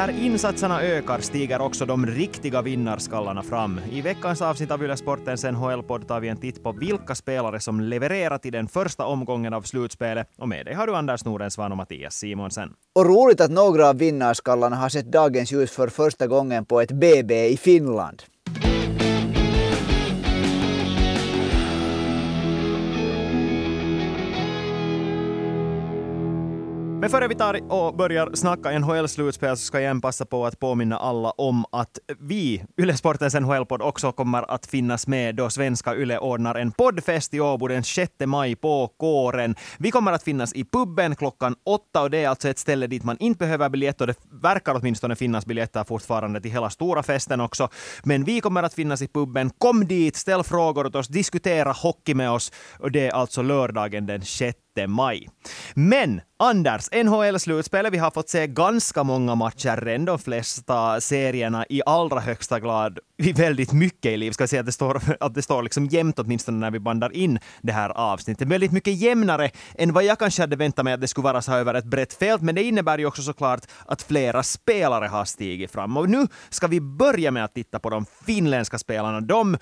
När insatserna ökar stiger också de riktiga vinnarskallarna fram. I veckans avsnitt av Yle Sportens NHL-podd tar vi en titt på vilka spelare som levererat i den första omgången av slutspelet. Och med dig har du Anders Nordensvan och Mattias Simonsen. Och roligt att några av vinnarskallarna har sett dagens ljus för första gången på ett BB i Finland. Men före vi tar och börjar snacka NHL-slutspel så ska jag igen passa på att påminna alla om att vi, Yle Sportens NHL-podd, också kommer att finnas med då svenska Yle ordnar en poddfest i Åbo den 6 maj på Kåren. Vi kommer att finnas i puben klockan åtta och det är alltså ett ställe dit man inte behöver biljett och det verkar åtminstone finnas biljetter fortfarande till hela stora festen också. Men vi kommer att finnas i puben. Kom dit, ställ frågor åt oss, diskutera hockey med oss och det är alltså lördagen den 6 maj. Men Anders, NHL-slutspelet, vi har fått se ganska många matcher redan, de flesta serierna i allra högsta grad väldigt mycket i liv. Ska säga att det står, att det står liksom jämnt åtminstone när vi bandar in det här avsnittet. Väldigt mycket jämnare än vad jag kanske hade väntat mig att det skulle vara så över ett brett fält, men det innebär ju också såklart att flera spelare har stigit fram. Och nu ska vi börja med att titta på de finländska spelarna, de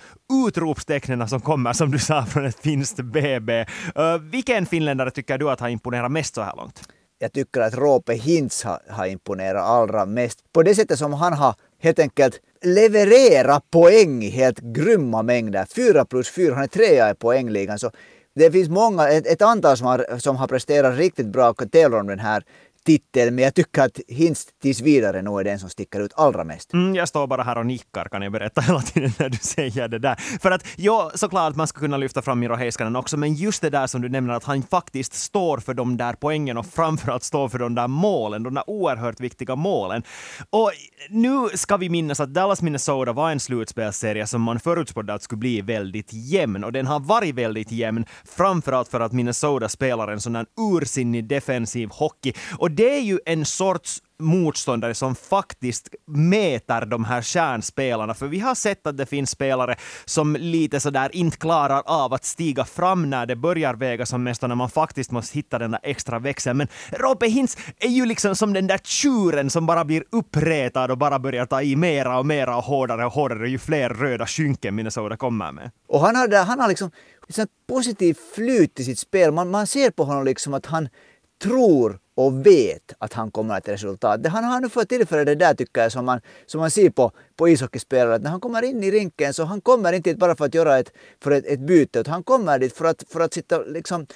utropstecknen som kommer, som du sa, från ett finskt BB. Uh, vilken finländare tycker du att har imponerat mest så här långt? Jag tycker att Rope Hintz har, har imponerat allra mest. På det sättet som han har helt enkelt leverera poäng i helt grymma mängder. 4 plus 4, han är trea i poängligan. Så det finns många, ett, ett antal som har, som har presterat riktigt bra och tävlar om den här titel, men jag tycker att Hinst tills vidare nog är den som sticker ut allra mest. Mm, jag står bara här och nickar kan jag berätta hela tiden när du säger det där. För att ja, såklart man ska kunna lyfta fram Miro Heiskanen också, men just det där som du nämner att han faktiskt står för de där poängen och framförallt står för de där målen, de där oerhört viktiga målen. Och nu ska vi minnas att Dallas Minnesota var en slutspelsserie som man förutspådde att skulle bli väldigt jämn och den har varit väldigt jämn, framförallt för att Minnesota spelar en sån där ursinnig defensiv hockey. Och det är ju en sorts motståndare som faktiskt mäter de här kärnspelarna. För vi har sett att det finns spelare som lite sådär inte klarar av att stiga fram när det börjar väga som mest och när man faktiskt måste hitta den där extra växeln. Men Rope Hintz är ju liksom som den där tjuren som bara blir uppretad och bara börjar ta i mera och mera och hårdare och hårdare ju fler röda skynken Minnesota kommer med. Och han har, han har liksom ett positivt flyt i sitt spel. Man, man ser på honom liksom att han tror och vet att han kommer att resultat. Han har nu fått tillfälle det där tycker jag som man, som man ser på, på ishockeyspelare. Att när han kommer in i rinken så han kommer inte bara för att göra ett, för ett, ett byte. Utan han kommer dit för att, för att sitta liksom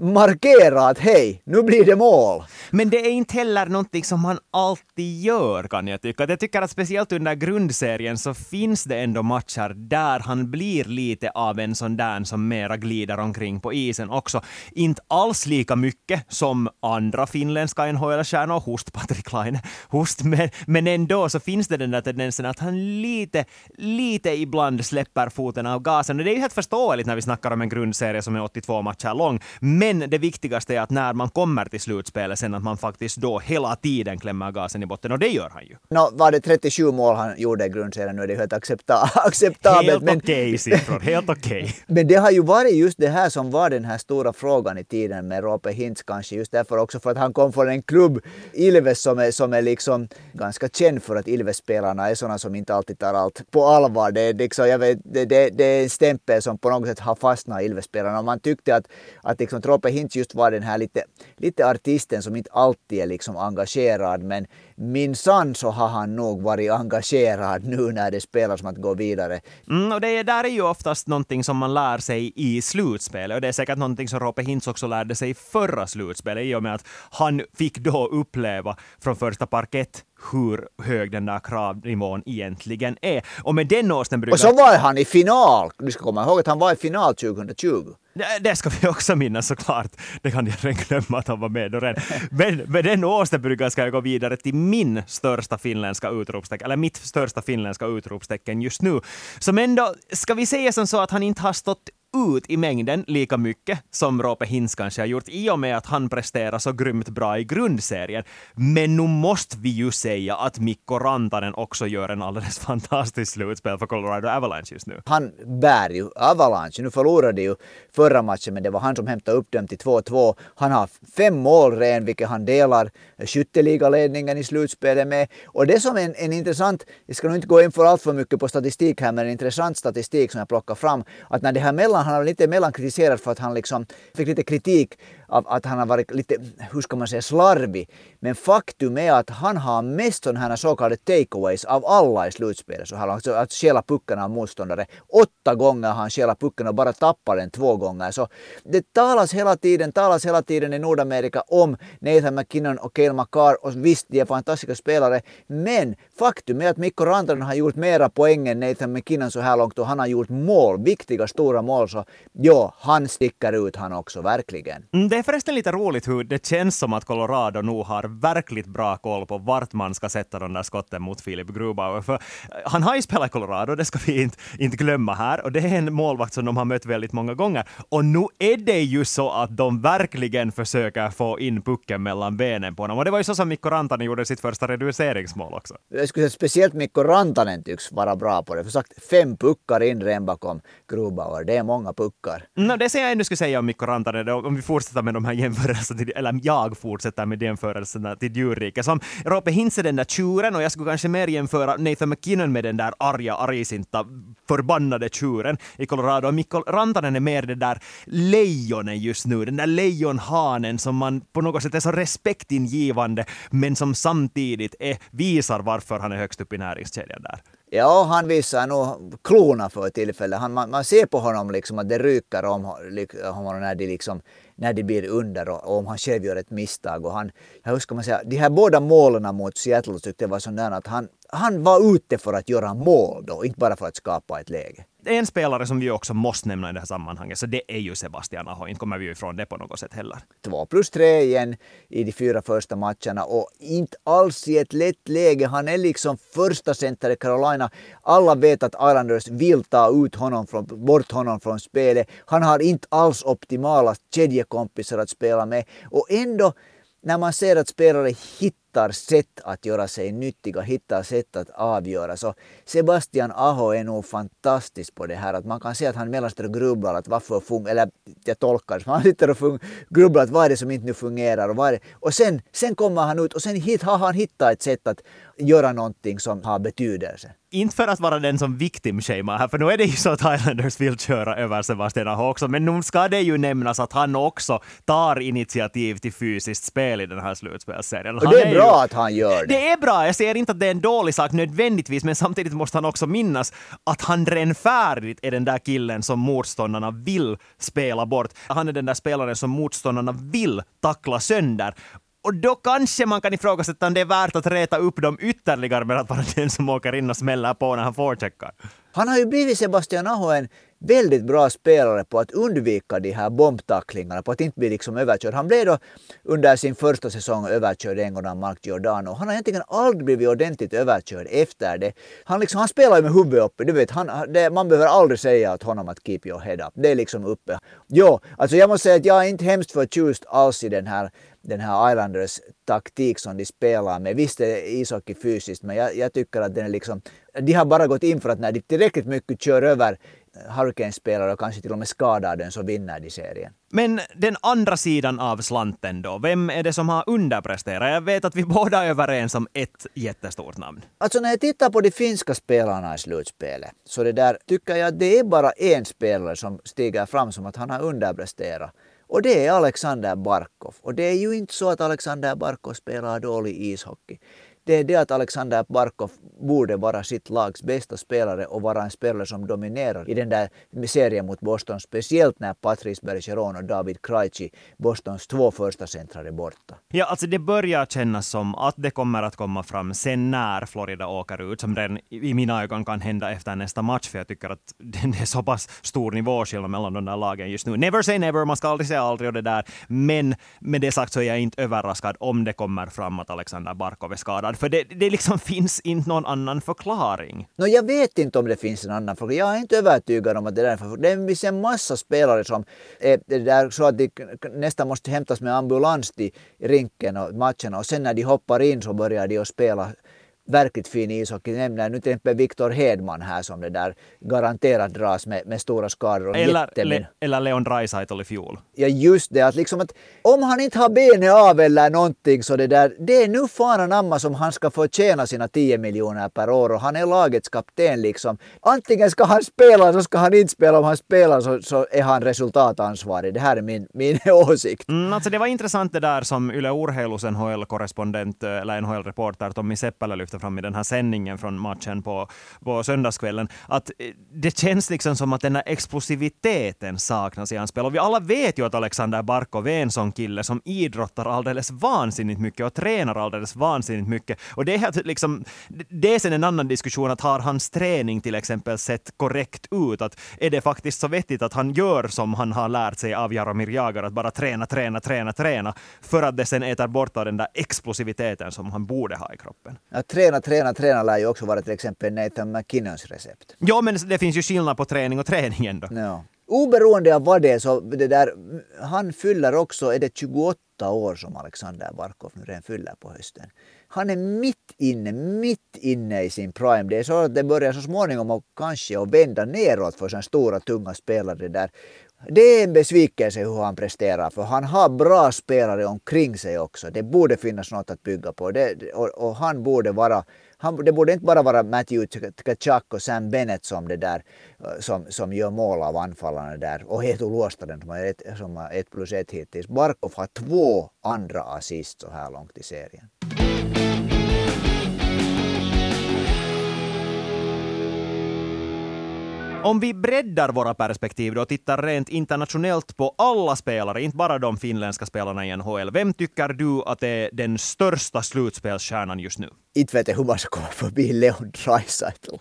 markera att hej, nu blir det mål. Men det är inte heller någonting som han alltid gör kan jag tycka. Jag tycker att speciellt under grundserien så finns det ändå matcher där han blir lite av en sån där som mera glider omkring på isen också. Inte alls lika mycket som andra finländska NHL-stjärnor, host Patrik Laine, host, men, men ändå så finns det den där tendensen att han lite, lite ibland släpper foten av gasen. Och det är ju helt förståeligt när vi snackar om en grundserie som är 82 matcher lång. Men det viktigaste är att när man kommer till slutspelet sen att man faktiskt då hela tiden klämmer gasen i botten och det gör han ju. No, var det 37 mål han gjorde i grundserien nu är det helt accepta acceptabelt. Helt okej okay, siffror, helt okej. Okay. men det har ju varit just det här som var den här stora frågan i tiden med Rope Hintz kanske just därför också för att han kom från en klubb, Ilves, som är, som är liksom ganska känd för att Ilves-spelarna är sådana som inte alltid tar allt på allvar. Det är, liksom, jag vet, det, det, det är en stämpel som på något sätt har fastnat i Ilves-spelarna. Man tyckte att, att liksom, Rope Hintz just var den här lite, lite artisten som inte alltid är liksom engagerad men minsann så har han nog varit engagerad nu när det spelas som att gå vidare. Mm, och det där är ju oftast någonting som man lär sig i slutspelet och det är säkert någonting som Rope Hintz också lärde sig i förra slutspelet i och med att han fick då uppleva från första parkett hur hög den där kravnivån egentligen är. Och med den åsnen brukar... Och så var han i final! Du ska komma ihåg att han var i final 2020. Det, det ska vi också minnas såklart. Det kan jag redan glömma att han var med då redan. Men med den åsnebryggan ska jag gå vidare till min största finländska utropstecken, eller mitt största finländska utropstecken just nu. Som ändå, ska vi säga som så att han inte har stått ut i mängden lika mycket som Roope Hintz kanske har gjort i och med att han presterar så grymt bra i grundserien. Men nu måste vi ju säga att Mikko Rantanen också gör en alldeles fantastisk slutspel för Colorado Avalanche just nu. Han bär ju Avalanche. Nu förlorade ju förra matchen men det var han som hämtade upp dem till 2-2. Han har fem mål ren vilket han delar skytteligaledningen i slutspelet med. Och det som en, en intressant, jag ska nog inte gå in för allt för mycket på statistik här men en intressant statistik som jag plockar fram att när det här mellan, han har lite mellankritiserad för att han liksom fick lite kritik av att han har varit lite, hur ska man säga, slarvig. Men faktum är att han har mest sådana här så kallade takeaways av alla i slutspelet. Så här, alltså att stjäla pucken av motståndare. Åtta gånger har han stjälat pucken och bara tappat den två gånger. Så det talas hela tiden, talas hela tiden i Nordamerika om Nathan McKinnon och Cale Makar och visst, de är fantastiska spelare. Men faktum är att Mikko Rantanen har gjort mera poäng än Nathan McKinnon så här långt och han har gjort mål, viktiga stora mål. Så ja, han sticker ut han också, verkligen. Mm, det är förresten lite roligt hur det känns som att Colorado nu har verkligt bra koll på vart man ska sätta de där skotten mot Filip Grubauer. För han har ju spelat i Colorado, det ska vi inte, inte glömma här. Och det är en målvakt som de har mött väldigt många gånger. Och nu är det ju så att de verkligen försöker få in pucken mellan benen på honom. Och det var ju så som Mikko Rantanen gjorde sitt första reduceringsmål också. Jag skulle säga speciellt Mikko Rantanen tycks vara bra på det. För sagt, fem puckar in redan bakom Grubauer. Det är många puckar. No, det ser jag ännu skulle säga om Mikko Rantanen, om vi fortsätter med de här jämförelserna, eller jag fortsätter med jämförelserna till djurriket. Som Roope Hintz är den där tjuren och jag skulle kanske mer jämföra Nathan McKinnon med den där arga, argsinta, förbannade tjuren i Colorado. Och Mikko Rantanen är mer det där lejonen just nu, den där lejonhanen som man på något sätt är så respektingivande, men som samtidigt är, visar varför han är högst upp i näringskedjan där. Ja, han visar nog klona för tillfället. Han, man, man, ser på honom liksom att det ryker om liksom, honom när de, liksom, när det blir under och, och om han själv gör ett misstag. Och han, hur ska man säga, de här båda målen mot Seattle tyckte jag var sådana att han, han var ute för att göra mål då, inte bara för att skapa ett läge en spelare som vi också måste nämna i det här sammanhanget, så det är ju Sebastian Aho. Inte kommer vi ifrån det på något sätt heller. Två plus tre igen i de fyra första matcherna och inte alls i ett lätt läge. Han är liksom första center i Carolina. Alla vet att Islanders vill ta ut honom från, bort honom från spelet. Han har inte alls optimala kedjekompisar att spela med och ändå när man ser att spelare hittar sätt att göra sig nyttiga, hittar sätt att avgöra. Så Sebastian Aho är nog fantastisk på det här. Att man kan se att han mellanstör och grubblar att varför fungerar, eller jag tolkar det han sitter och grubblar att vad är det som inte nu fungerar och vad är det? Och sen, sen kommer han ut och sen hit, har han hittat ett sätt att göra någonting som har betydelse. Inte för att vara den som victim-shamear här, för nu är det ju så att Highlanders vill köra över Sebastian Aho också, men nu ska det ju nämnas att han också tar initiativ till fysiskt spel i den här slutspelsserien. Det är, är bra ju, att han gör det. Det är bra, jag säger inte att det är en dålig sak nödvändigtvis, men samtidigt måste han också minnas att han redan färdigt är den där killen som motståndarna vill spela bort. Han är den där spelaren som motståndarna vill tackla sönder. Och då kanske man kan ifrågasätta om det är värt att reta upp dem ytterligare med att vara den som åker in och smäller på när han forecheckar. Han har ju blivit Sebastian Aho en väldigt bra spelare på att undvika de här bombtacklingarna, på att inte bli liksom överkörd. Han blev då under sin första säsong överkörd en gång av Mark Giordano. Han har egentligen aldrig blivit ordentligt överkörd efter det. Han, liksom, han spelar ju med huvudet uppe. Du vet, han, det, man behöver aldrig säga åt honom att keep your head up. Det är liksom uppe. Jo, alltså jag måste säga att jag är inte hemskt förtjust alls i den här den här Islanders taktik som de spelar med. Visst är ishockey fysiskt, men jag, jag, tycker att den är liksom... De har bara gått in för att när de tillräckligt mycket kör över Hurricanes-spelare och kanske till och med skadar den så vinner de serien. Men den andra sidan av slanten då, vem är det som har underpresterat? Jag vet att vi båda är överens om ett jättestort namn. Alltså när jag tittar på de finska spelarna i slutspelet så det där tycker jag det är bara en spelare som stiger fram som att han har underpresterat. Och det är Alexander Barkov. Och det är ju inte så att Alexander Barkov spelar dålig ishockey det är det att Alexander Barkov borde vara sitt lags bästa spelare och vara en spelare som dominerar i den där serien mot Boston. Speciellt när Patrice Bergeron och David Krejci, Bostons två första centrar, är borta. Ja, alltså det börjar kännas som att det kommer att komma fram sen när Florida åker ut, som redan i mina ögon kan hända efter nästa match, för jag tycker att det är så pass stor nivåskillnad mellan de där lagen just nu. Never say never, man ska aldrig säga aldrig och det där. Men med det sagt så är jag inte överraskad om det kommer fram att Alexander Barkov är skadad skadad? För det, det liksom finns inte någon annan förklaring. No, jag vet inte om det finns en annan förklaring. Jag är inte övertygad om att det är därför. Det finns en massa spelare som eh, är där så att de nästan måste hämtas med ambulans till rinken och matcherna och sen när de hoppar in så börjar de att spela verkligt fin ishockey. Nämner nu till exempel Viktor Hedman här som det där garanterat dras med, med stora skador. Och eller, le, eller Leon Draisaitl i fjol. Ja just det, att liksom att om han inte har benet av eller någonting så det där, det är nu faran amma som han ska få tjäna sina 10 miljoner per år och han är lagets kapten liksom. Antingen ska han spela så ska han inte spela. Om han spelar så, så är han resultatansvarig. Det här är min, min åsikt. Mm, alltså det var intressant det där som Yle Urheilus NHL-korrespondent eller NHL-reporter Tommy Seppälä lyfte fram i den här sändningen från matchen på, på söndagskvällen, att eh, det känns liksom som att den här explosiviteten saknas i hans spel. Och vi alla vet ju att Alexander Barkov är en sån kille som idrottar alldeles vansinnigt mycket och tränar alldeles vansinnigt mycket. Och det är liksom, det är sen en annan diskussion att har hans träning till exempel sett korrekt ut? Att är det faktiskt så vettigt att han gör som han har lärt sig av Jaromir Jagr, att bara träna, träna, träna, träna, för att det sen äter bort av den där explosiviteten som han borde ha i kroppen? Ja, träna, träna, träna lär ju också vara till exempel Nathan McKinnons recept. Ja, men det finns ju skillnad på träning och träning ändå. Ja. Oberoende av vad det är så det där, han fyller också, är det 28 år som Alexander Barkov nu redan fyller på hösten. Han är mitt inne, mitt inne i sin prime. Det är så att det börjar så småningom och kanske att vända neråt för sådana stora tunga spelare där. Det är en besvikelse hur han presterar för han har bra spelare omkring sig också. Det borde finnas något att bygga på det, och, och han borde vara han, det borde inte bara vara Matthew Tkachuk och Sam Bennett som det där som, som gör mål av anfallarna där och Hetu Luostaden som har ett, som har ett plus ett hittills. Barkov har två andra assist så här långt i serien. Om vi breddar våra perspektiv och tittar rent internationellt på alla spelare, inte bara de finländska spelarna i NHL. Vem tycker du att är den största slutspelsstjärnan just nu? Inte vet jag hur man ska komma förbi Leon Draisaitl.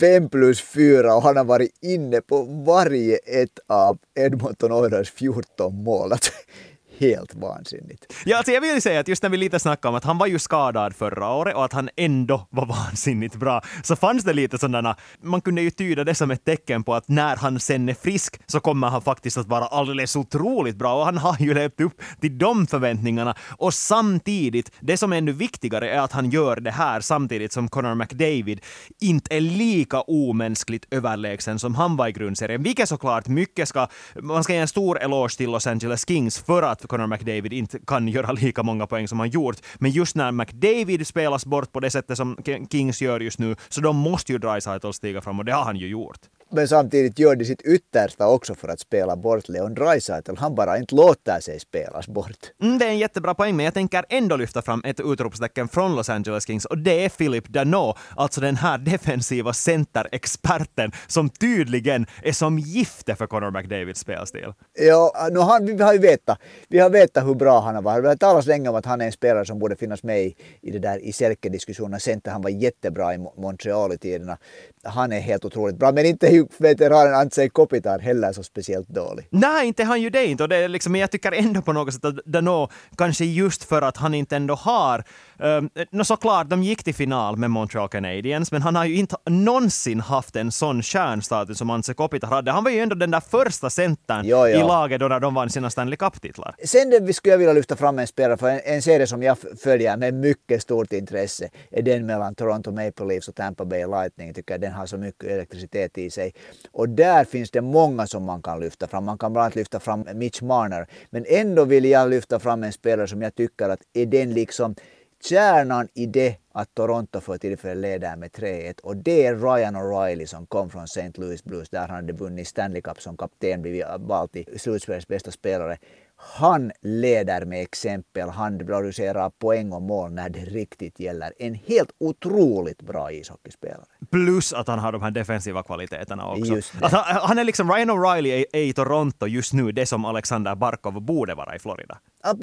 Fem plus fyra och han har varit inne på varje ett av Edmonton Oilers 14 mål. Helt vansinnigt. Ja, alltså jag vill säga att just när vi lite snackade om att han var ju skadad förra året och att han ändå var vansinnigt bra, så fanns det lite sådana, man kunde ju tyda det som ett tecken på att när han sen är frisk så kommer han faktiskt att vara alldeles otroligt bra och han har ju levt upp till de förväntningarna. Och samtidigt, det som är ännu viktigare är att han gör det här samtidigt som Connor McDavid inte är lika omänskligt överlägsen som han var i grundserien, vilket såklart mycket ska, man ska ge en stor eloge till Los Angeles Kings för att Connor McDavid inte kan göra lika många poäng som han gjort. Men just när McDavid spelas bort på det sättet som Kings gör just nu, så då måste ju Dreisaitl stiga fram och det har han ju gjort men samtidigt gör de sitt yttersta också för att spela bort Leon Draisaitl. Han bara inte låter sig spelas bort. Mm, det är en jättebra poäng, men jag tänker ändå lyfta fram ett utropstecken från Los Angeles Kings och det är Philip Danault, alltså den här defensiva centerexperten som tydligen är som gifte för Connor McDavids spelstil. Ja, nu har, vi har ju vetat, vi har vetat hur bra han har varit. Det har talats länge om att han är en spelare som borde finnas med i, i det där i Selke-diskussionen. Center, han var jättebra i Montreal i tiderna. Han är helt otroligt bra, men inte veteranen Antsei Kopitar heller så speciellt dålig. Nej, inte han ju det inte. Och det är liksom, men jag tycker ändå på något sätt att Dano, kanske just för att han inte ändå har Um, no, såklart, de gick till final med Montreal Canadiens, men han har ju inte någonsin haft en sån stjärnstatus som Anse Kopitar hade. Han var ju ändå den där första centern jo, jo. i laget då när de vann sina Stanley Cup-titlar. Sen det skulle jag vilja lyfta fram en spelare, för en, en serie som jag följer med mycket stort intresse är den mellan Toronto Maple Leafs och Tampa Bay Lightning. Jag tycker den har så mycket elektricitet i sig. Och där finns det många som man kan lyfta fram. Man kan bland annat lyfta fram Mitch Marner. Men ändå vill jag lyfta fram en spelare som jag tycker att är den liksom kärnan i det att Toronto för tillfället leder med 3-1 och det är Ryan O'Reilly som kom från St. Louis Blues där han hade vunnit Stanley Cup som kapten, blivit vald till slutspelets bästa spelare. Han leder med exempel, han producerar poäng och mål när det riktigt gäller. En helt otroligt bra ishockeyspelare. Plus att han har de här defensiva kvaliteterna också. Han, han, är liksom, Ryan O'Reilly är, i Toronto just nu det som Alexander Barkov borde vara i Florida. Ja,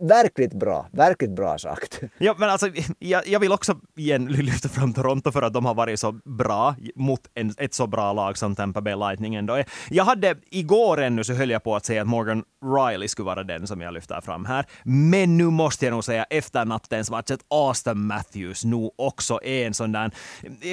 verkligt bra, verkligt bra sagt. Ja, men alltså, jag, jag vill också igen lyfta fram Toronto för att de har varit så bra mot en, ett så bra lag som Tampa Bay Lightning ändå är. Jag hade igår ännu så höll jag på att säga att Morgan Riley skulle skulle vara den som jag lyfter fram här. Men nu måste jag nog säga efter nattens match att Austin Matthews nog också är en sån där,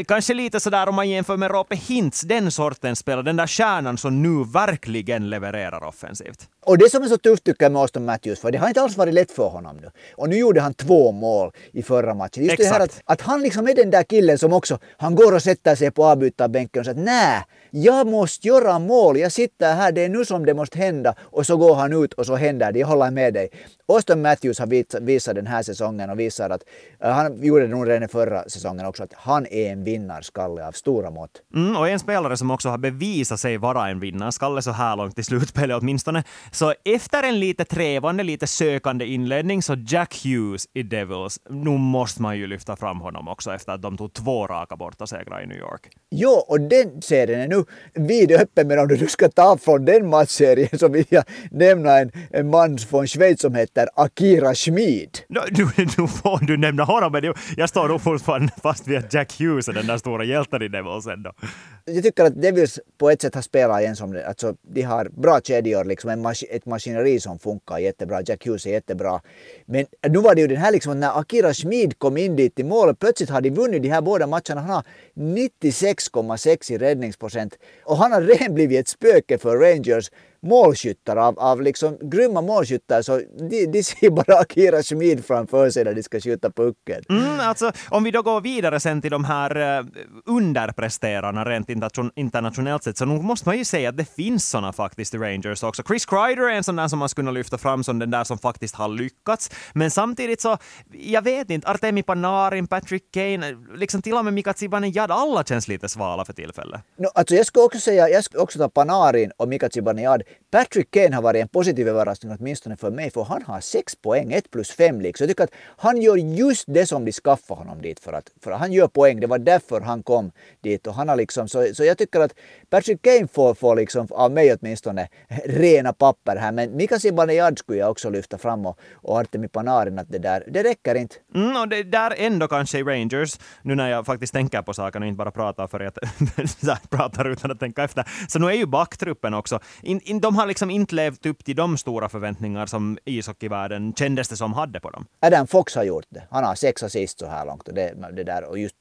kanske lite sådär om man jämför med Rope Hintz, den sortens spelare, den där kärnan som nu verkligen levererar offensivt. Och det som är så tufft tycker jag med Austin Matthews, för det har inte alls varit lätt för honom nu. Och nu gjorde han två mål i förra matchen. Just Exakt. det här att, att han liksom är den där killen som också, han går och sätter sig på avbytarbänken och säger att nej, jag måste göra mål, jag sitter här, det är nu som det måste hända. Och så går han ut och så händer det, jag håller med dig. Austin Matthews har visat den här säsongen och visar att, han gjorde det nog redan förra säsongen också, att han är en vinnarskalle av stora mått. Mm, och en spelare som också har bevisat sig vara en vinnarskalle så här långt i slutspelet åtminstone. Så efter en lite trevande, lite sökande inledning så Jack Hughes i Devils, nu måste man ju lyfta fram honom också efter att de tog två raka bortasegrar i New York. Jo, och den serien är nu vidöppen, men om du ska ta från den matchserien så vill jag nämna en, en man från Schweiz som heter Akira Schmid. No, nu, nu får du nämna honom, men jag står nog fortfarande fast vid att Jack Hughes är den där stora hjälten i Devils ändå. Jag tycker att Devils på ett sätt har spelat igen som det, alltså de har bra kedjor, liksom en mas ett maskineri som funkar jättebra. Jack Hughes är jättebra. Men nu var det ju den här liksom när Akira Schmid kom in dit i mål, plötsligt har de vunnit de här båda matcherna. Han har 96,6 i räddningsprocent och han har redan blivit ett spöke för Rangers målskyttar av, av liksom grymma målskyttar så de, de ser bara Akira Schmid framför sig när de ska skjuta pucken. Mm, alltså, om vi då går vidare sen till de här uh, underpresterarna rent internationellt sett så nog måste man ju säga att det finns såna faktiskt i Rangers också. Chris Kreider är en sån där som man skulle lyfta fram som den där som faktiskt har lyckats. Men samtidigt så, jag vet inte, Artemi Panarin, Patrick Kane, liksom till och med Mika Zibanejad, alla känns lite svala för tillfället. No, alltså jag skulle också säga, jag skulle också ta Panarin och Mika Zibanejad Patrick Kane har varit en positiv överraskning åtminstone för mig för han har sex poäng, ett plus fem Så Jag tycker att han gör just det som de skaffade honom dit för att, för att han gör poäng. Det var därför han kom dit och han har liksom så, så jag tycker att Patrick Kane får, får liksom av mig åtminstone rena papper här. Men Mika Zibanejad skulle jag också lyfta fram och, och Artemi Panarin att det där, det räcker inte. Mm, och det där ändå kanske i Rangers, nu när jag faktiskt tänker på saken och inte bara pratar för att prata pratar utan att tänka efter, så nu är ju backtruppen också, in, in, de har liksom inte levt upp till de stora förväntningar som ishockeyvärlden kändes det som hade på dem. Adam Fox har gjort det. Han har sex assist så här långt. Och det, det där, och just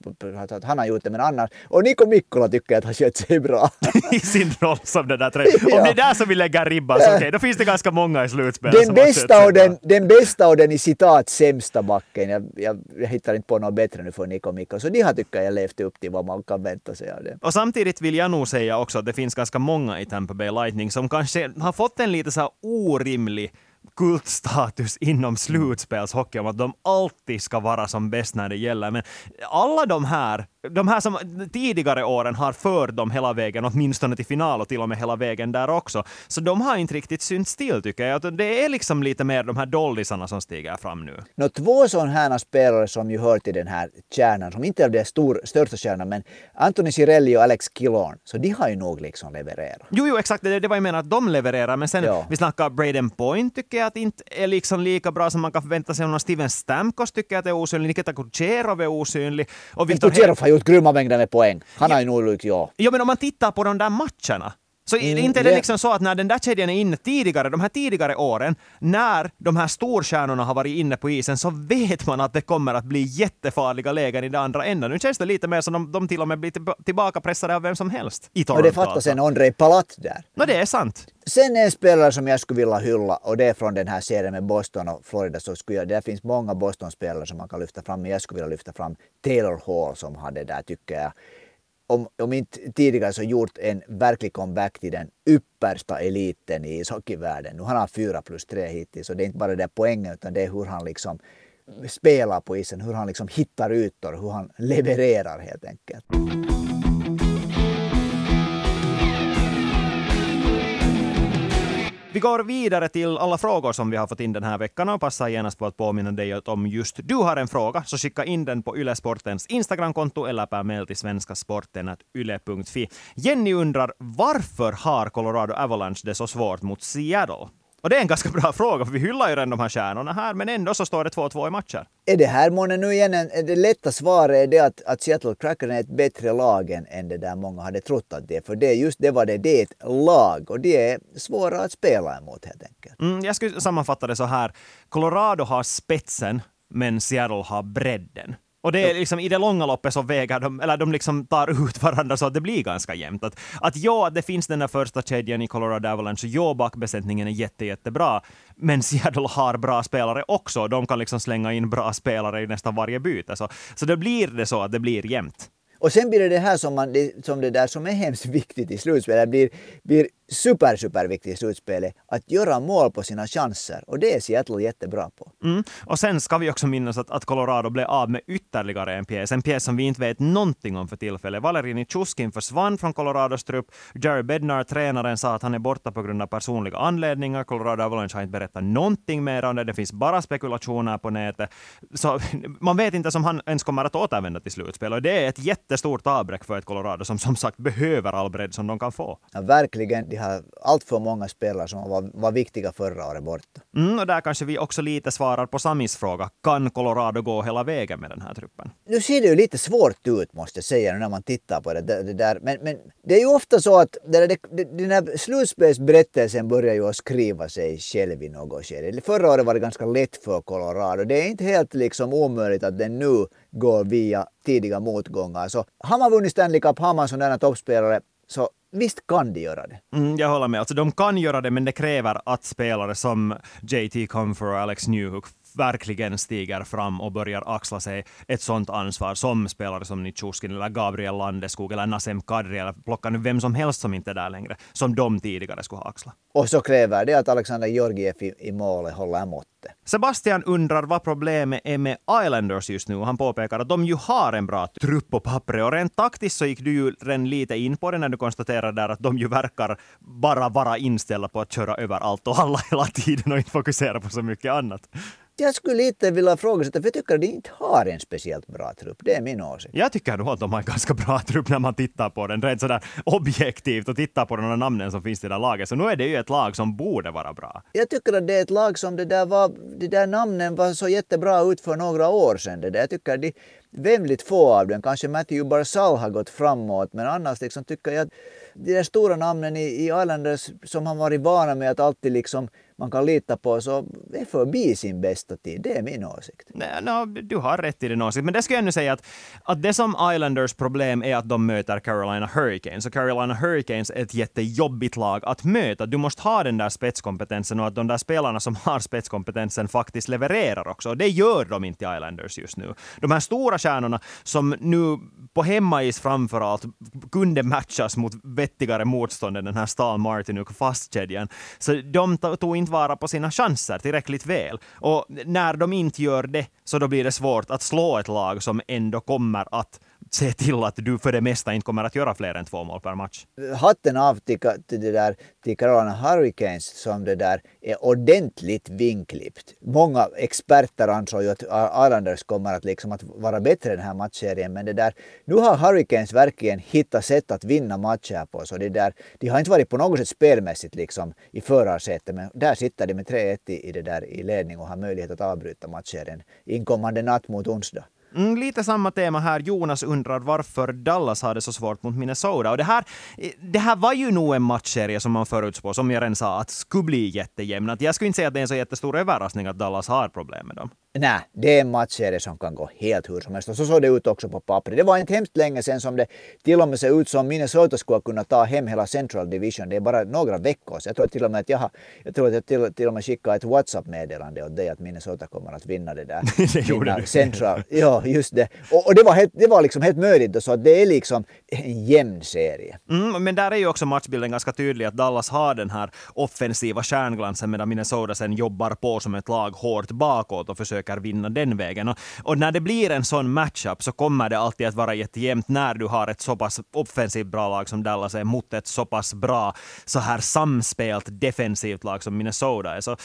att han har gjort det, men annars... Och Niko Mikkola tycker att han skött sig bra. I sin roll som den där ja. Om det är där som vi lägger ribban, så okej, okay, då finns det ganska många i slutspelet den bästa och den, den bästa och den i citat sämsta backen. Jag, jag, jag hittar inte på något bättre nu för Niko Mikkola. Så de har tycker jag levt upp till vad man kan vänta sig av det. Och samtidigt vill jag nog säga också att det finns ganska många i Tampa Bay Lightning som kanske har fått en lite så här orimlig kultstatus inom slutspelshockey om att de alltid ska vara som bäst när det gäller. Men alla de här de här som tidigare åren har fört dem hela vägen, åtminstone till final och till och med hela vägen där också. Så de har inte riktigt synts till tycker jag. Det är liksom lite mer de här dollisarna som stiger fram nu. Nå, två sådana här spelare som ju hör till den här kärnan, som inte är den stor, största kärnan, men Anthony Cirelli och Alex Killorn, så de har ju nog liksom levererat. Jo, jo, exakt. Det, det var jag menar att de levererar, men sen ja. vi snackar Braden Point tycker jag att inte är liksom lika bra som man kan förvänta sig. Steven Stamkos tycker jag att är osynlig, Nikita Kucherov är osynlig. Och Victor gjort grymma mängder med poäng. Han har ju nog ja. Ja, men om man tittar på de där matcherna så mm, inte är det liksom så att när den där kedjan är inne tidigare, de här tidigare åren, när de här storstjärnorna har varit inne på isen, så vet man att det kommer att bli jättefarliga lägen i den andra änden. Nu känns det lite mer som de, de till och med blir tillbaka pressade av vem som helst i Toronto. Och det fattas alltså. en Ondrej Palat där. No, det är sant. Sen en spelare som jag skulle vilja hylla och det är från den här serien med Boston och Florida. Så skulle jag, det finns många Boston-spelare som man kan lyfta fram, men jag skulle vilja lyfta fram Taylor Hall som hade där, tycker jag, om, om inte tidigare så gjort en verklig comeback till den yppersta eliten i ishockeyvärlden. Nu han har fyra plus tre hittills och det är inte bara det poängen utan det är hur han liksom spelar på isen, hur han liksom hittar ytor, hur han levererar helt enkelt. Vi går vidare till alla frågor som vi har fått in den här veckan och passar genast på att påminna dig att om just du har en fråga så skicka in den på Ylesportens Instagramkonto eller per mail till svenskasporten.yle.fi. Jenny undrar varför har Colorado Avalanche det så svårt mot Seattle? Och det är en ganska bra fråga, för vi hyllar ju redan de här stjärnorna här, men ändå så står det 2-2 i matcher. Är det här månne nu igen en, det lätta svaret är det att, att Seattle Kraken är ett bättre lag än, än det där många hade trott att det är. För det är just det vad det det är ett lag och det är svåra att spela emot helt enkelt. Mm, jag skulle sammanfatta det så här. Colorado har spetsen, men Seattle har bredden. Och det är liksom, i det långa loppet så väger de, eller de liksom tar ut varandra så att det blir ganska jämnt. Att, att ja, det finns den där första kedjan i Colorado Avalanche, ja, backbesättningen är jätte, jättebra, men Seattle har bra spelare också. De kan liksom slänga in bra spelare i nästan varje byte. Så, så det blir det så att det blir jämnt. Och sen blir det det här som, man, som det där som är hemskt viktigt i slutspelet. Det blir, blir super, super viktigt i slutspelet. Att göra mål på sina chanser. Och det är Seattle jättebra på. Mm. Och sen ska vi också minnas att, att Colorado blev av med ytterligare en pjäs. En pjäs som vi inte vet någonting om för tillfället. Valerij Nichushkin försvann från Colorados trupp. Jerry Bednar, tränaren, sa att han är borta på grund av personliga anledningar. Colorado Avalanche har inte berättat någonting mer om det. Det finns bara spekulationer på nätet. Så man vet inte om han ens kommer att återvända till slutspel. Och det är ett jättestort avbräck för ett Colorado som som sagt behöver all bredd som de kan få. Ja, verkligen. De har allt för många spelare som var, var viktiga förra året borta. Mm, och där kanske vi också lite svarar på Samis fråga. Kan Colorado gå hela vägen med den här truppen? Nu ser det ju lite svårt ut måste jag säga när man tittar på det, det, där. Men, men det är ju ofta så att det, det, den här slutspelsberättelsen börjar ju att skriva sig själv i något skede. Förra året var det ganska lätt för Colorado. Det är inte helt liksom omöjligt att den nu går via tidiga motgångar. Så har man vunnit Stanley Cup, har man sådana toppspelare, så visst kan de göra det. Mm, jag håller med. Alltså, de kan göra det, men det kräver att spelare som JT Comfer och Alex Newhook verkligen stiger fram och börjar axla sig ett sånt ansvar som spelare som Nitschuskin eller Gabriel Landeskog eller Nasem Kadri eller plocka nu vem som helst som inte är där längre, som de tidigare skulle ha axlat. Och så kräver det att Alexander Georgiev i, i målet håller måttet. Sebastian undrar vad problemet är med Islanders just nu. Han påpekar att de ju har en bra trupp på pappret och rent taktiskt så gick du ju redan lite in på det när du konstaterade där att de ju verkar bara vara inställda på att köra över allt och alla hela tiden och inte fokusera på så mycket annat jag skulle lite vilja ifrågasätta, för jag tycker att de inte har en speciellt bra trupp. Det är min åsikt. Jag tycker nog att de har en ganska bra trupp när man tittar på den, rent sådär objektivt och tittar på de namnen som finns i det där laget. Så nu är det ju ett lag som borde vara bra. Jag tycker att det är ett lag som det där var, de där namnen var så jättebra ut för några år sedan. Det där. Jag tycker att de, väldigt få av dem, kanske Matthew Barzal har gått framåt, men annars liksom tycker jag att de där stora namnen i, i Islanders som har varit vana med att alltid liksom man kan lita på så är förbi sin bästa tid. Det är min åsikt. Nej, no, du har rätt i din åsikt. Men det ska jag nu säga att, att det som Islanders problem är att de möter Carolina Hurricanes. Och Carolina Hurricanes är ett jättejobbigt lag att möta. Du måste ha den där spetskompetensen och att de där spelarna som har spetskompetensen faktiskt levererar också. Och det gör de inte i Islanders just nu. De här stora stjärnorna som nu på hemmais framförallt kunde matchas mot vettigare motstånd än den här Stahl Martinuk fastkedjan. Så de tog inte vara på sina chanser tillräckligt väl. Och när de inte gör det, så då blir det svårt att slå ett lag som ändå kommer att se till att du för det mesta inte kommer att göra fler än två mål per match. Hatten av till, till, det där, till Carolina Hurricanes som det där är ordentligt vinklippt. Många experter ansåg ju att Islanders kommer att, liksom att vara bättre i den här matchserien men det där, nu har Hurricanes verkligen hittat sätt att vinna matcher på. Så det där, de har inte varit på något sätt spelmässigt liksom i förarsätet men där sitter de med 3-1 i, i, det där, i ledning och har möjlighet att avbryta matchserien inkommande natt mot onsdag. Mm, lite samma tema här. Jonas undrar varför Dallas hade så svårt mot Minnesota. Och det, här, eh, det här var ju nog en matchserie som man förutspår, som jag redan sa, att skulle bli jättejämn. jag skulle inte säga att det är en så jättestor överraskning att Dallas har problem med dem. Nej, det är en matchserie som kan gå helt hur som helst. Och så såg det ut också på pappret. Det var inte hemskt länge sedan som det till och med ser ut som Minnesota skulle kunna ta hem hela Central Division. Det är bara några veckor sedan. Jag tror till och med att jag, har, jag, tror att jag till, till och med skickade ett WhatsApp-meddelande åt dig att Minnesota kommer att vinna det där. det gjorde du. Central. Ja, just det. Och, och, det, var helt, det var liksom helt möjligt. Så att det är liksom en jämn serie. Mm, men där är ju också matchbilden ganska tydlig att Dallas har den här offensiva stjärnglansen medan Minnesota sen jobbar på som ett lag hårt bakåt och försöker försöker vinna den vägen. Och, och när det blir en sån matchup så kommer det alltid att vara jättejämnt när du har ett så pass offensivt bra lag som Dallas är mot ett så pass bra så här samspelt defensivt lag som Minnesota är. Så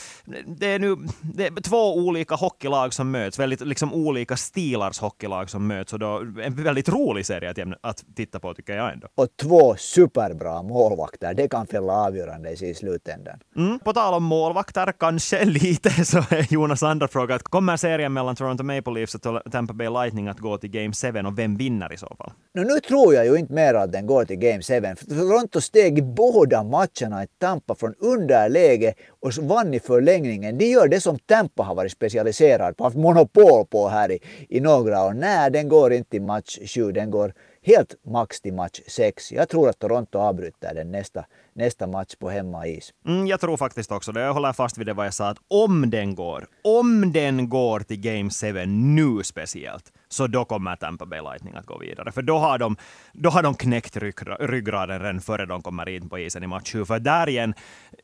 det är nu det är två olika hockeylag som möts, väldigt liksom olika stilars hockeylag som möts och då en väldigt rolig serie att, att titta på tycker jag ändå. Och två superbra målvakter, det kan fälla avgörande i slutändan. Mm, på tal om målvakter, kanske lite så är Jonas andra fråga att kommer Kommer serien mellan Toronto Maple Leafs och Tampa Bay Lightning att gå till Game 7 och vem vinner i så fall? No, nu tror jag ju inte mer att den går till Game 7. Toronto steg i båda matcherna i Tampa från underläge och vann i förlängningen. De gör det som Tampa har varit specialiserad på, haft monopol på här i, i några år. Nej, den går inte till match 7, den går helt max till match 6. Jag tror att Toronto avbryter den nästa, nästa match på hemmais. Mm, jag tror faktiskt också det. Jag håller fast vid det vad jag sa, att om den går, om den går till Game 7 nu speciellt, så då kommer Tampa Bay Lightning att gå vidare. För då har de, då har de knäckt ryggraden redan före de kommer in på isen i match 7. För där igen,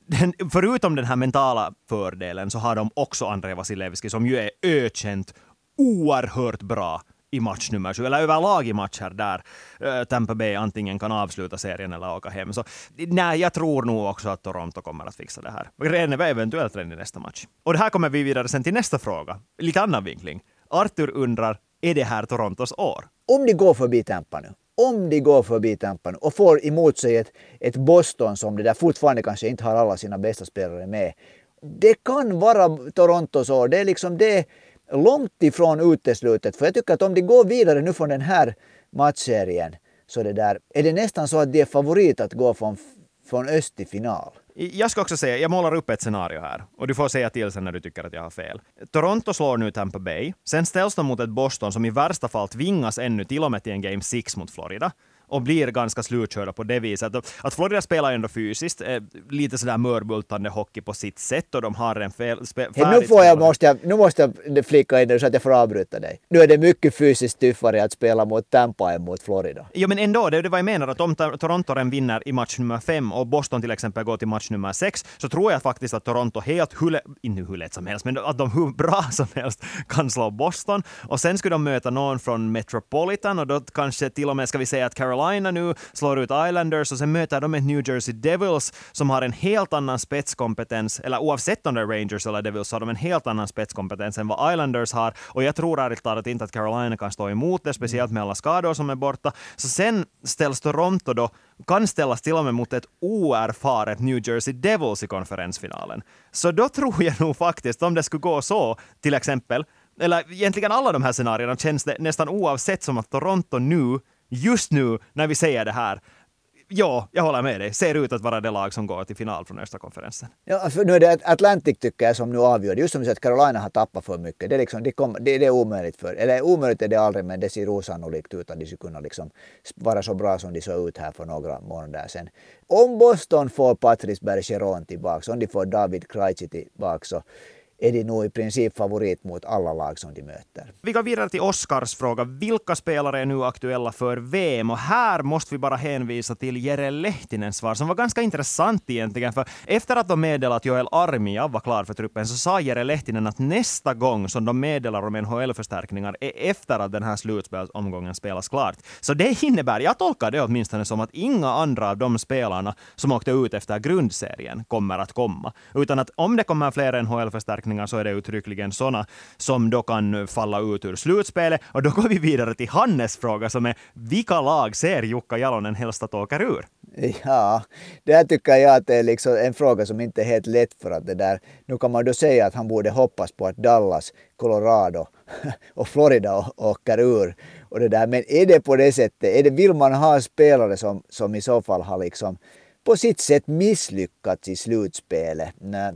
den, förutom den här mentala fördelen så har de också Andrei Vasilevski som ju är ökänt oerhört bra i match nummer sju, eller överlag i matcher där eh, Tampa Bay antingen kan avsluta serien eller åka hem. Så nej, jag tror nog också att Toronto kommer att fixa det här. Redan eventuellt redan i nästa match. Och det här kommer vi vidare sen till nästa fråga. Lite annan vinkling. Arthur undrar, är det här Torontos år? Om de går förbi Tampa nu, om de går förbi Tampa nu och får emot sig ett, ett Boston som det där fortfarande kanske inte har alla sina bästa spelare med. Det kan vara Torontos år. Det är liksom det långt ifrån uteslutet. För jag tycker att om de går vidare nu från den här matchserien så det där, är det nästan så att de är favorit att gå från, från öst till final. Jag ska också säga, jag målar upp ett scenario här och du får säga till sen när du tycker att jag har fel. Toronto slår nu Tampa Bay, sen ställs de mot ett Boston som i värsta fall tvingas ännu till och med till en Game 6 mot Florida och blir ganska slutkörda på det viset. Att Florida spelar ändå fysiskt, eh, lite sådär mörbultande hockey på sitt sätt och de har en fel, spe, hey, nu, får jag, måste jag, nu måste jag flika in så att jag får avbryta dig. Nu är det mycket fysiskt tuffare att spela mot Tampa än mot Florida. Ja, men ändå, det är vad jag menar, att om Toronto ren i match nummer fem och Boston till exempel går till match nummer sex, så tror jag faktiskt att Toronto helt hur, inte hur lätt som helst, men att de hur bra som helst kan slå Boston. Och sen skulle de möta någon från Metropolitan och då kanske till och med ska vi säga att Carolina Carolina nu slår ut Islanders och sen möter de ett New Jersey Devils som har en helt annan spetskompetens, eller oavsett om det är Rangers eller Devils så har de en helt annan spetskompetens än vad Islanders har. Och jag tror ärligt talat inte att Carolina kan stå emot det, speciellt med alla skador som är borta. Så sen ställs Toronto då kan ställas till och med mot ett oerfaret New Jersey Devils i konferensfinalen. Så då tror jag nog faktiskt, om det skulle gå så, till exempel, eller egentligen alla de här scenarierna känns det nästan oavsett som att Toronto nu just nu när vi säger det här, ja, jag håller med dig, ser ut att vara det lag som går till final från östra konferensen. Ja, för nu är det Atlantic tycker jag som nu avgör. Just som du säger att Carolina har tappat för mycket. Det är, liksom, det, kom, det, det är omöjligt för, eller omöjligt är det aldrig men det ser osannolikt ut att de skulle kunna liksom vara så bra som de såg ut här för några månader sedan. Om Boston får Patrice Bergeron tillbaka, om de får David Krejci tillbaka så är de nog i princip favorit mot alla lag som de möter. Vi går vidare till Oscars fråga. Vilka spelare är nu aktuella för VM? Och här måste vi bara hänvisa till Jere Lehtinens svar, som var ganska intressant egentligen. För efter att de meddelade att Joel Armia var klar för truppen så sa Jere Lehtinen att nästa gång som de meddelar om NHL-förstärkningar är efter att den här slutspelsomgången spelas klart. Så det innebär, jag tolkar det åtminstone som att inga andra av de spelarna som åkte ut efter grundserien kommer att komma. Utan att om det kommer fler NHL-förstärkningar förutsättningar så är det uttryckligen sådana som då kan falla ut ur slutspelet. Och då går vi vidare till Hannes fråga som är vilka lag ser Jukka Jalonen helst att åka ur? Ja, det här tycker jag att det är liksom en fråga som inte är helt lätt för att det där, nu kan man då säga att han borde hoppas på att Dallas, Colorado och Florida åker ur. Och det där. Men är det på det sättet, är det, vill man ha spelare som, som i så fall har liksom på sitt sätt misslyckats i slutspelet? Nej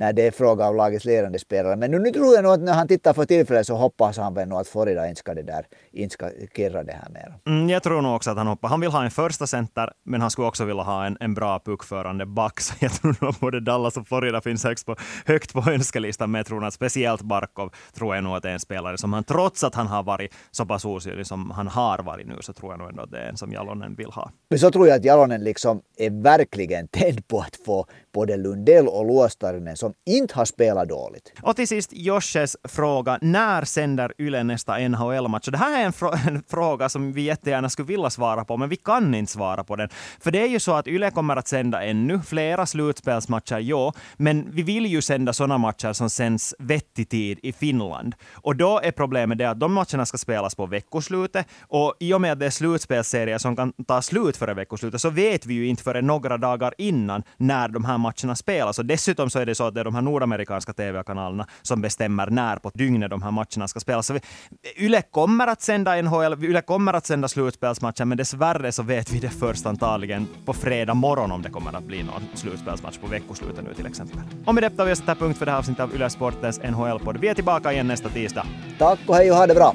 när det är fråga om lagets ledande spelare. Men nu, nu tror jag nog att när han tittar för tillfället så hoppas han väl nog att Florida inte ska, det där, inte ska kirra det här mer. Mm, jag tror nog också att han hoppas. Han vill ha en första center, men han skulle också vilja ha en, en bra puckförande back. Så jag tror nog att både Dallas och Florida finns högst på, högt på önskelistan. Men jag tror att speciellt Barkov tror jag nog att det är en spelare som han, trots att han har varit så pass osynlig som han har varit nu, så tror jag nog ändå att det är en som Jalonen vill ha. Men så tror jag att Jalonen liksom är verkligen tänd på att få både Lundell och Luostarinen som inte har spelat dåligt. Och till sist Josches fråga, när sänder Yle nästa NHL-match? Det här är en, fr en, fråga som vi jättegärna skulle vilja svara på, men vi kan inte svara på den. För det är ju så att Yle kommer att sända ännu flera slutspelsmatcher, ja, men vi vill ju sända sådana matcher som sänds vettig tid i Finland. Och då är problemet det att de matcherna ska spelas på veckoslutet och i och med att det är slutspelsserier som kan ta slut före veckoslutet så vet vi ju inte förrän några dagar innan när de här matcherna spelas. Och dessutom så är det så att det är de här nordamerikanska tv-kanalerna som bestämmer när på dygnet de här matcherna ska spelas. Så vi, Yle kommer att sända NHL, Yle kommer att sända slutspelsmatchen, men dessvärre så vet vi det först antagligen på fredag morgon om det kommer att bli någon slutspelsmatch på veckoslutet nu till exempel. Och med detta vi sätta punkt för det här avsnittet av Yle Sportens NHL-podd. Vi är tillbaka igen nästa tisdag. Tack och hej och ha det bra!